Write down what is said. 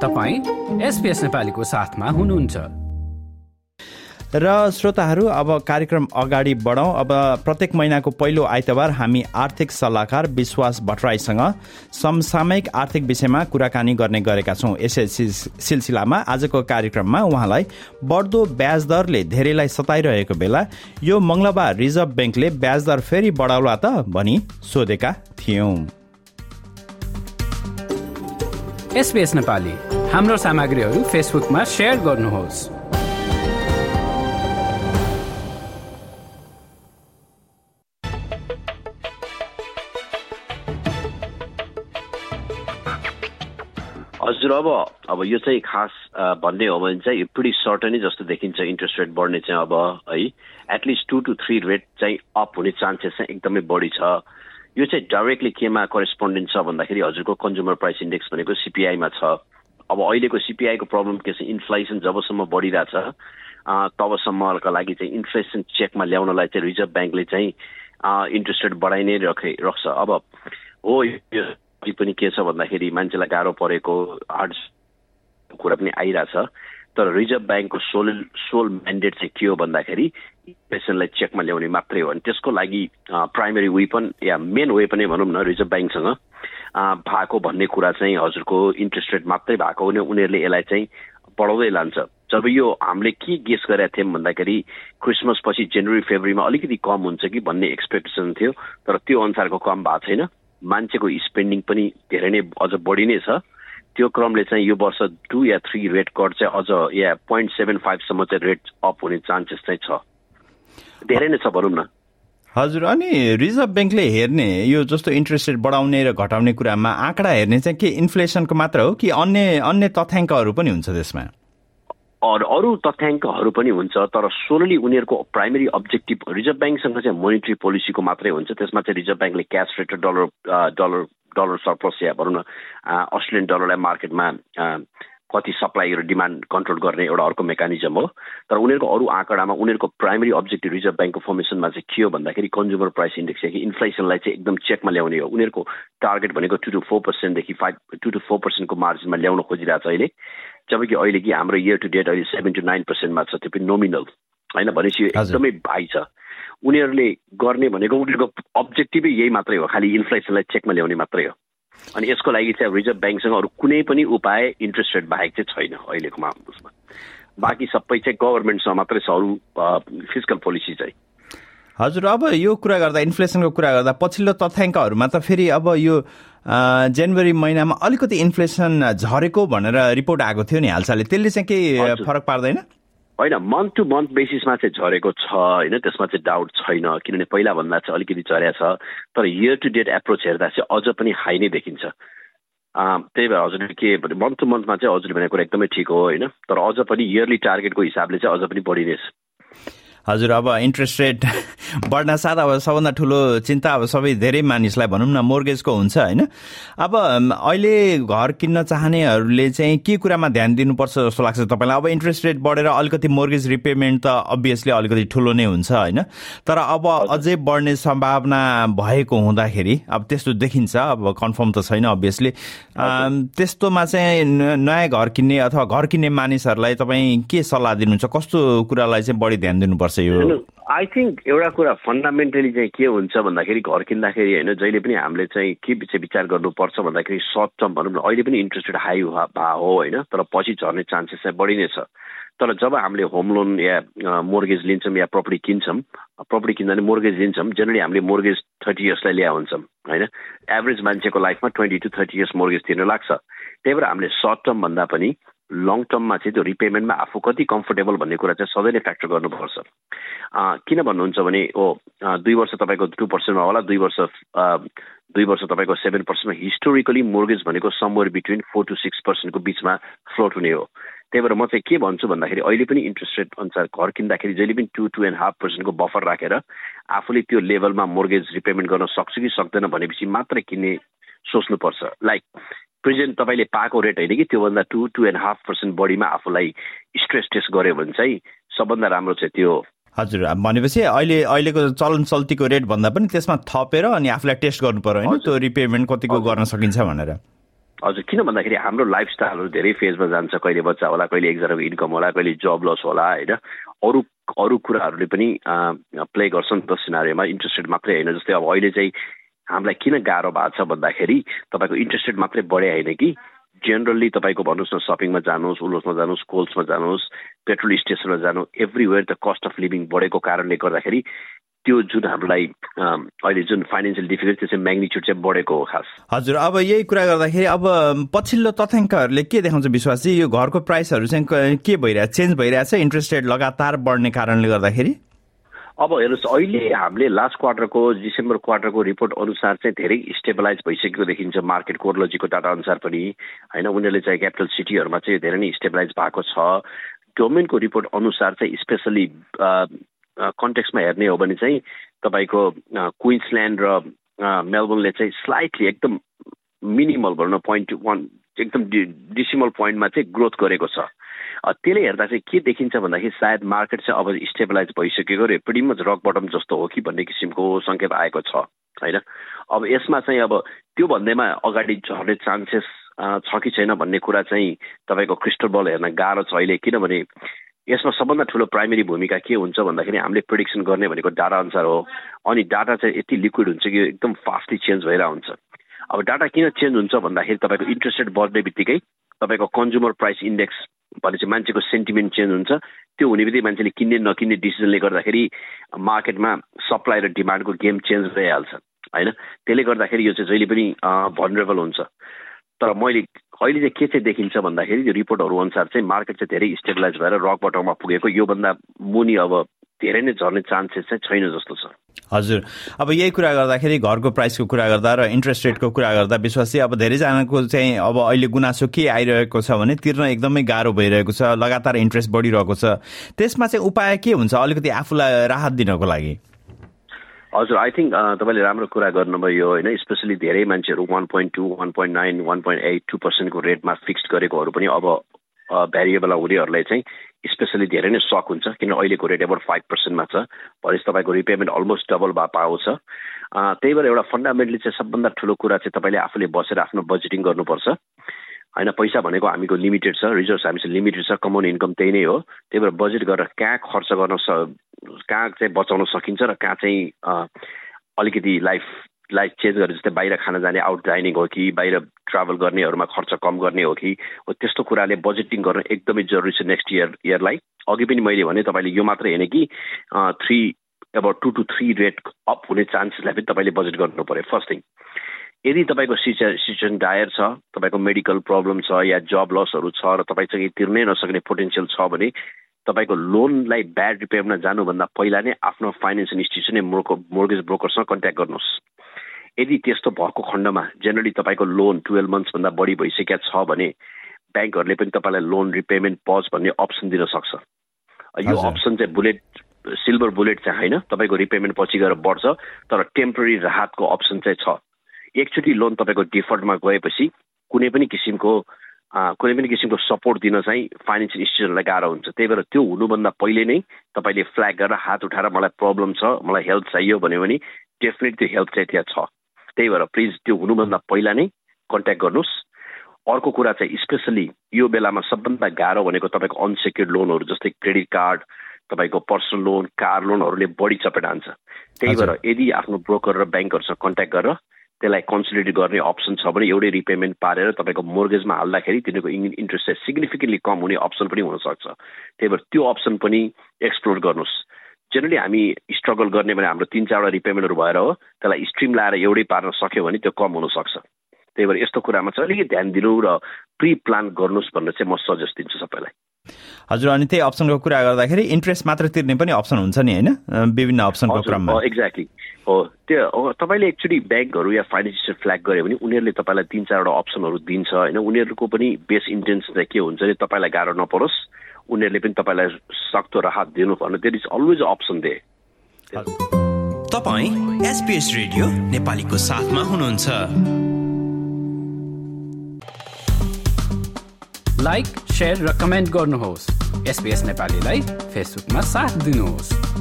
तपाईँ एसपिएस नेपालीको साथमा हुनुहुन्छ। र श्रोताहरू अब कार्यक्रम अगाडि बढौँ। अब प्रत्येक महिनाको पहिलो आइतबार हामी आर्थिक सल्लाहकार विश्वास भट्टराईसँग समसामयिक आर्थिक विषयमा कुराकानी गर्ने गरेका छौँ। यसै सिलसिलामा आजको कार्यक्रममा उहाँलाई बढ्दो ब्याज दरले धेरैलाई सताइरहेको बेला यो मङ्गलबार रिजर्भ ब्याङ्कले ब्याज दर फेरि बढाउला त भनी सोधेका थियौँ। एसपिएस नेपाली। हाम्रो सामग्रीहरू फेसबुकमा सेयर गर्नुहोस्। हजुर अब अब यो चाहिँ खास भन्ने हो भने चाहिँ प्रिटी सर्टनै जस्तो देखिन्छ इन्ट्रेस्ट रेट बढ्ने चाहिँ अब है। At least two to three rate चाहिँ अप हुने चान्सेस चाहिँ एकदमै बढी छ। यो चाहिँ डाइरेक्टली केमा करेस्पोन्डेन्ट छ भन्दाखेरि हजुरको कन्ज्युमर प्राइस इन्डेक्स भनेको सिपिआईमा छ। अब अहिलेको सिपिआईको प्रब्लम के छ इन्फ्लेसन जबसम्म बढिरहेछ तबसम्मका लागि चाहिँ इन्फ्लेसन चेकमा ल्याउनलाई चाहिँ रिजर्भ ब्याङ्कले चाहिँ इन्ट्रेस्ट रेट बढाइ नै रखे राख्छ। अब हो यो पनि के छ भन्दाखेरि मान्छेलाई गाह्रो परेको हार्ड कुरा पनि आइरहेछ तर रिजर्भ ब्याङ्कको सोल सोल म्यान्डेट चाहिँ के हो भन्दाखेरि इन्फ्लेसनलाई चेकमा ल्याउने मात्रै हो। अनि त्यसको लागि प्राइमेरी वेपन या मेन वेपनै भनौँ न रिजर्भ ब्याङ्कसँग भएको भन्ने कुरा चाहिँ हजुरको इन्ट्रेस्ट रेट मात्रै भएको हो भने उनीहरूले यसलाई चाहिँ बढाउँदै लान्छ। जब यो हामीले के गेस गरेका थियौँ भन्दाखेरि क्रिसमस पछि जनवरी फेब्रुअरीमा अलिकति कम हुन्छ कि भन्ने एक्सपेक्टेसन थियो तर त्यो अनुसारको कम भएको छैन। मान्छेको स्पेन्डिङ पनि धेरै नै अझ बढी नै छ। त्यो क्रमले चाहिँ यो वर्ष टु या थ्री रेट कट चाहिँ अझ या पोइन्ट सेभेन फाइभसम्म चाहिँ रेट अप हुने चान्सेस चाहिँ छ। धेरै नै छ भनौँ न। हजुर अनि रिजर्भ ब्याङ्कले हेर्ने यो जस्तो इन्ट्रेस्ट रेट बढाउने र घटाउने कुरामा आँकडा हेर्ने चाहिँ के इन्फ्लेसनको मात्र हो कि अन्य अन्य तथ्याङ्कहरू पनि हुन्छ त्यसमा? अरू तथ्याङ्कहरू पनि हुन्छ तर सोलली उनीहरूको प्राइमेरी अब्जेक्टिभ रिजर्भ ब्याङ्कसँग चाहिँ मोनिटरी पोलिसीको मात्रै हुन्छ। त्यसमा चाहिँ रिजर्भ ब्याङ्कले cash rate dollar dollar dollar surplus या भनौँ न अस्ट्रेलियन डलरलाई मार्केटमा कति सप्लाईहरू डिमान्ड कन्ट्रोल गर्ने एउटा अर्को मेकानिजम हो। तर उनीहरूको अरू आँकडामा उनीहरूको प्राइमेरी अब्जेक्टिभ रिजर्भ ब्याङ्कको फर्मेसनमा चाहिँ के हो भन्दाखेरि कन्ज्युमर प्राइस इन्डेक्स कि इन्फ्लेसनलाई चाहिँ एकदम चेकमा ल्याउने हो। उनीहरूको टार्गेट भनेको टु टू फोर पर्सेन्टदेखि फाइभ टु टू फोर पर्सेन्टको मार्जिनमा ल्याउन खोजिरहेको छ अहिले। जबकि अहिले कि हाम्रो इयर टु डेट अहिले सेभेन टु नाइन पर्सेन्टमा छ त्यो पनि नोमिनल होइन? भनेपछि एकदमै भाइ छ। उनीहरूले गर्ने भनेको उनीहरूको अब्जेक्टिभै यही मात्रै हो खालि इन्फ्लेसनलाई चेकमा ल्याउने मात्रै हो। अनि यसको लागि चाहिँ रिजर्भ ब्याङ्कसँग अरू कुनै पनि उपाय इन्ट्रेस्ट रेट बाहेक चाहिँ छैन अहिलेको उसमा बाँकी सबै चाहिँ गभर्मेन्टसँग मात्रै छ अरू फिजिकल पोलिसी चाहिँ। हजुर अब यो कुरा गर्दा इन्फ्लेसनको कुरा गर्दा पछिल्लो तथ्याङ्कहरूमा त फेरि अब यो जनवरी महिनामा अलिकति इन्फ्लेसन झरेको भनेर रिपोर्ट आएको थियो नि हालसालै त्यसले चाहिँ केही फरक पार्दैन? होइन मन्थ टु मन्थ बेसिसमा चाहिँ झरेको छ होइन? त्यसमा चाहिँ डाउट छैन किनभने पहिलाभन्दा चाहिँ अलिकति झरेको छ तर इयर टु डेट एप्रोच हेर्दा चाहिँ अझ पनि हाई नै देखिन्छ। त्यही भएर हजुरले के भने मन्थ टु मन्थमा चाहिँ हजुरले भनेको कुरा एकदमै ठिक हो होइन? तर अझ पनि इयरली टार्गेटको हिसाबले चाहिँ अझ पनि बढी नै छ हजुर अब इन्ट्रेस्ट रेट बढ्न साथ अब सबभन्दा ठुलो चिन्ता अब सबै धेरै मानिसलाई भनौँ न मोर्गेजको हुन्छ होइन? अब अहिले घर किन्न चाहनेहरूले चाहिँ के कुरामा ध्यान दिनुपर्छ जस्तो लाग्छ तपाईँलाई? अब इन्ट्रेस्ट रेट बढेर अलिकति मोर्गेज रिपेमेन्ट त अभियसली अलिकति ठुलो नै हुन्छ होइन? तर अब अझै बढ्ने सम्भावना भएको हुँदाखेरि अब त्यस्तो देखिन्छ अब कन्फर्म त छैन अभियसली त्यस्तोमा चाहिँ नयाँ घर किन्ने अथवा घर किन्ने मानिसहरूलाई तपाईँ के सल्लाह दिनुहुन्छ? कस्तो कुरालाई चाहिँ बढी ध्यान दिनुपर्छ? यो आई थिङ्क एउटा कुरा फन्डामेन्टली चाहिँ के हुन्छ भन्दाखेरि घर किन्दाखेरि होइन जहिले पनि हामीले चाहिँ के चाहिँ विचार गर्नुपर्छ भन्दाखेरि सर्ट टर्म भनौँ न अहिले पनि इन्ट्रेस्ट रेट हाई भए हो होइन तर पछि झर्ने चान्सेस चाहिँ बढी नै छ। तर जब हामीले होम लोन या मोर्गेज लिन्छौँ या प्रपर्टी किन्छौँ प्रपर्टी किन्दा नि मोर्गेज लिन्छौँ जेनरली हामीले मोर्गेज थर्टी इयर्सलाई ल्या हुन्छौँ होइन। एभरेज मान्छेको लाइफमा twenty to thirty years mortgage तिर्न लाग्छ। त्यही भएर हामीले सर्ट टर्म भन्दा पनि लङ टर्ममा चाहिँ त्यो रिपेमेन्टमा आफू कति कम्फोर्टेबल भन्ने कुरा चाहिँ सधैँ नै फ्याक्टर गर्नुपर्छ किन भन्नुहुन्छ भने ओ दुई वर्ष तपाईँको टु पर्सेन्टमा होला दुई वर्ष दुई वर्ष तपाईँको सेभेन पर्सेन्टमा हिस्टोरिकली मोर्गेज भनेको somewhere between four to six पर्सेन्टको बिचमा फ्लोट हुने हो। त्यही भएर म चाहिँ के भन्छु भन्दाखेरि अहिले पनि इन्ट्रेस्ट रेट अनुसार घर किन्दाखेरि जहिले पनि टु टू एन्ड हाफ पर्सेन्टको बफर राखेर आफूले त्यो लेभलमा मोर्गेज रिपेमेन्ट गर्न सक्छु कि सक्दैन भनेपछि मात्रै किन्ने सोच्नुपर्छ। लाइक प्रेजेन्ट तपाईँले पाएको रेट होइन कि? त्योभन्दा to two and half percent बढीमा आफूलाई स्ट्रेस टेस्ट गर्यो भने चाहिँ सबभन्दा राम्रो चाहिँ त्यो हजुर भनेपछि अहिले अहिलेको चलन चल्तीको रेट भन्दा पनि त्यसमा थपेर अनि आफूलाई टेस्ट गर्नु पर्यो होइन? त्यो रिपेमेन्ट कतिको गर्न सकिन्छ भनेर। हजुर किन भन्दाखेरि हाम्रो लाइफस्टाइलहरू धेरै फेजमा जान्छ। कहिले बच्चा होला कहिले एकजनाको इन्कम होला कहिले जब लस होला होइन? अरू अरू कुराहरूले पनि प्ले गर्छ नि त सिनारीमा इन्ट्रेस्ट रेट मात्रै होइन जस्तै अब अहिले चाहिँ हामीलाई किन गाह्रो भएको छ भन्दाखेरि तपाईँको इन्ट्रेस्ट रेट मात्रै बढे होइन कि? जेनरली तपाईँको भन्नुहोस् न सपिङमा जानुहोस् उलोसमा जानुहोस् कोल्समा जानुहोस् पेट्रोल स्टेसनमा जानु everywhere the cost of living बढेको कारणले गर्दाखेरि त्यो जुन हामीलाई अहिले जुन फाइनेन्सियल डिफिकल्टी चाहिँ म्याग्निच्युड चाहिँ बढेको हो खास। हजुर अब यही कुरा गर्दाखेरि अब पछिल्लो तथ्याङ्कहरूले के देखाउँछ विश्वास? चाहिँ यो घरको प्राइसहरू चाहिँ के भइरहेछ चेन्ज भइरहेछ इन्ट्रेस्ट रेट लगातार बढ्ने कारणले गर्दाखेरि? अब हेर्नुहोस् अहिले हामीले लास्ट क्वार्टरको डिसेम्बर क्वार्टरको रिपोर्ट अनुसार चाहिँ धेरै स्टेबलाइज भइसकेको देखिन्छ मार्केट कोर्लोजीको डाटा अनुसार पनि। होइन उनीहरूले चाहिँ क्यापिटल सिटीहरूमा चाहिँ धेरै नै स्टेबलाइज भएको छ। गभर्मेन्टको रिपोर्ट अनुसार चाहिँ स्पेसली कन्टेक्समा हेर्ने हो भने चाहिँ तपाईँको क्विन्सल्यान्ड र मेलबोर्नले चाहिँ स्लाइटली एकदम मिनिमल भनौँ पोइन्ट वान एकदम डि डिसिमल पोइन्टमा चाहिँ ग्रोथ गरेको छ। त्यसले हेर्दा चाहिँ के देखिन्छ भन्दाखेरि सायद मार्केट चाहिँ अब स्टेबलाइज भइसकेको र pretty मच रक बटम जस्तो हो कि भन्ने किसिमको सङ्केत आएको छ होइन? अब यसमा चाहिँ अब त्यो भन्दैमा अगाडि झर्ने चान्सेस छ कि छैन भन्ने कुरा चाहिँ तपाईँको क्रिस्टल बल हेर्न गाह्रो छ अहिले। किनभने यसमा सबभन्दा ठुलो प्राइमेरी भूमिका के हुन्छ भन्दाखेरि हामीले प्रिडिक्सन गर्ने भनेको डाटा अनुसार हो। अनि डाटा चाहिँ यति लिक्विड हुन्छ कि एकदम फास्टली चेन्ज भइरहेको हुन्छ। अब डाटा किन चेन्ज हुन्छ भन्दाखेरि तपाईँको इन्ट्रेस्ट रेट बढ्ने बित्तिकै तपाईँको कन्ज्युमर प्राइस इन्डेक्स भनेपछि मान्छेको सेन्टिमेन्ट चेन्ज हुन्छ। त्यो हुने बित्तिकै मान्छेले किन्ने नकिन्ने डिसिजनले गर्दाखेरि मार्केटमा सप्लाई र डिमान्डको गेम चेन्ज भइहाल्छ होइन? त्यसले गर्दाखेरि यो चाहिँ जहिले पनि भनरेबल हुन्छ। तर मैले अहिले चाहिँ के चाहिँ देखिन्छ भन्दाखेरि यो रिपोर्टहरू अनुसार चाहिँ मार्केट चाहिँ धेरै स्टेबलाइज भएर रक बटममा पुगेको। योभन्दा मुनि अब धेरै नै झर्ने चान्सेस चाहिँ छैन जस्तो छ। हजुर। अब यही कुरा गर्दाखेरि घरको प्राइसको कुरा गर्दा र इन्ट्रेस्ट रेटको कुरा गर्दा विश्वास अब धेरैजनाको चाहिँ अब अहिले गुनासो के आइरहेको छ भने तिर्न एकदमै गाह्रो भइरहेको छ लगातार इन्ट्रेस्ट बढिरहेको छ। त्यसमा चाहिँ उपाय के हुन्छ? अलिकति आफूलाई राहत दिनको लागि। हजुर आई थिङ्क तपाईँले राम्रो कुरा गर्नुभयो होइन। स्पेसली धेरै मान्छेहरू one point two one point nine one point eight two पर्सेन्टको रेटमा फिक्स गरेकोहरू पनि अब भेरिएबल हुनेहरूलाई चाहिँ स्पेसली धेरै नै सक हुन्छ किन अहिलेको रेट एबाउट फाइभ पर्सेन्टमा छ। भनेपछि तपाईँको रिपेमेन्ट अलमोस्ट डबल भए पाउँछ त्यही भएर एउटा फन्डामेन्टली चाहिँ सबभन्दा ठुलो कुरा चाहिँ तपाईँले आफूले बसेर आफ्नो बजेटिङ गर्नुपर्छ। होइन पैसा भनेको हामीको लिमिटेड छ रिजर्भ हामीसँग लिमिटेड छ कमाउने इन्कम त्यही नै हो। त्यही भएर बजेट गरेर कहाँ खर्च गर्न स कहाँ चाहिँ बचाउन सकिन्छ र कहाँ चाहिँ अलिकति लाइफ लाइफ चेन्ज गरेर जस्तै बाहिर खान जाने आउट डाइनिङ हो कि बाहिर ट्राभल गर्नेहरूमा खर्च कम गर्ने हो कि हो त्यस्तो कुराले बजेटिङ गर्न एकदमै जरुरी छ नेक्स्ट इयर इयरलाई अघि पनि मैले भने तपाईँले यो मात्रै होइन कि थ्री अब two to three rate up हुने चान्सेसलाई पनि तपाईँले बजेट गर्नु पऱ्यो फर्स्ट थिङ यदि तपाईँको सिचुए सिचुएसन डायर छ तपाईँको मेडिकल प्रब्लम छ या जब लसहरू छ र तपाईँसँग तिर्नै नसक्ने पोटेन्सियल छ भने तपाईँको लोनलाई ब्याड रिपेयरमा जानुभन्दा पहिला नै आफ्नो फाइनेन्सियल इन्स्टिट्युसन मोर्को मोर्गेज ब्रोकरसँग कन्ट्याक्ट गर्नुहोस्। यदि त्यस्तो भएको खण्डमा जेनरली तपाईँको लोन टुवेल्भ मन्थ्सभन्दा बढी भइसकेका छ भने ब्याङ्कहरूले पनि तपाईँलाई लोन रिपेमेन्ट पज भन्ने अप्सन दिन सक्छ। यो अप्सन चाहिँ बुलेट सिल्भर बुलेट चाहिँ होइन तपाईँको रिपेमेन्ट पछि गएर बढ्छ तर टेम्पोररी राहतको अप्सन चाहिँ छ। एकचोटि लोन तपाईँको डिफल्टमा गएपछि कुनै पनि किसिमको कुनै पनि किसिमको सपोर्ट दिन चाहिँ फाइनेन्सियल इन्स्टिट्युसनलाई गाह्रो हुन्छ। त्यही भएर त्यो हुनुभन्दा पहिले नै तपाईँले फ्ल्याग गरेर हात उठाएर मलाई प्रब्लम छ मलाई हेल्प चाहियो भन्यो भने डेफिनेट त्यो हेल्प चाहिँ त्यहाँ छ। त्यही भएर प्लिज त्यो हुनुभन्दा पहिला नै कन्ट्याक्ट गर्नुहोस्। अर्को कुरा चाहिँ स्पेसली यो बेलामा सबभन्दा गाह्रो भनेको तपाईँको अनसेक्योर्ड लोनहरू जस्तै क्रेडिट कार्ड तपाईँको पर्सनल लोन कार लोनहरूले बढी चपेट हान्छ। त्यही भएर यदि आफ्नो ब्रोकर र ब्याङ्कहरूसँग कन्ट्याक्ट गरेर त्यसलाई कन्सोलिडेट गर्ने अप्सन छ भने एउटै रिपेमेन्ट पारेर तपाईँको मोर्गेजमा हाल्दाखेरि तिनीहरूको इन्ट्रेस्ट चाहिँ सिग्निफिकेन्टली कम हुने अप्सन पनि हुनसक्छ। त्यही भएर त्यो अप्सन पनि एक्सप्लोर गर्नुहोस्। जेनरली हामी स्ट्रगल गर्ने भने हाम्रो तिन चारवटा रिपेमेन्टहरू भएर हो त्यसलाई स्ट्रिम लाएर एउटै पार्न सक्यो भने त्यो कम हुनसक्छ। त्यही भएर यस्तो कुरामा चाहिँ अलिकति ध्यान दिनु र प्रि प्लान गर्नुहोस् भनेर चाहिँ म सजेस्ट दिन्छु सबैलाई। हजुर अनि त्यही अप्सनको कुरा गर्दाखेरि इन्ट्रेस्ट मात्र तिर्ने पनि अप्सन हुन्छ नि होइन? विभिन्न अप्सनको क्रममा। एक्ज्याक्टली हो त्यो तपाईँले एक्चुली ब्याङ्कहरू या फाइनेन्सियल फ्ल्याग गऱ्यो भने उनीहरूले तपाईँलाई तिन चारवटा अप्सनहरू दिन्छ होइन? उनीहरूको पनि बेस इन्टेन्सन चाहिँ के हुन्छ भने तपाईँलाई गाह्रो नपरोस्। उनीहरूले पनि तपाईँलाई सक्दो राहत दिनु पर्ने देयर इज अलवेज अप्सन दे तपाईँ एसपिएस रेडियो नेपालीको साथमा हुनुहुन्छ। लाइक सेयर र कमेन्ट गर्नुहोस्। एसपिएस नेपालीलाई फेसबुकमा साथ दिनुहोस्।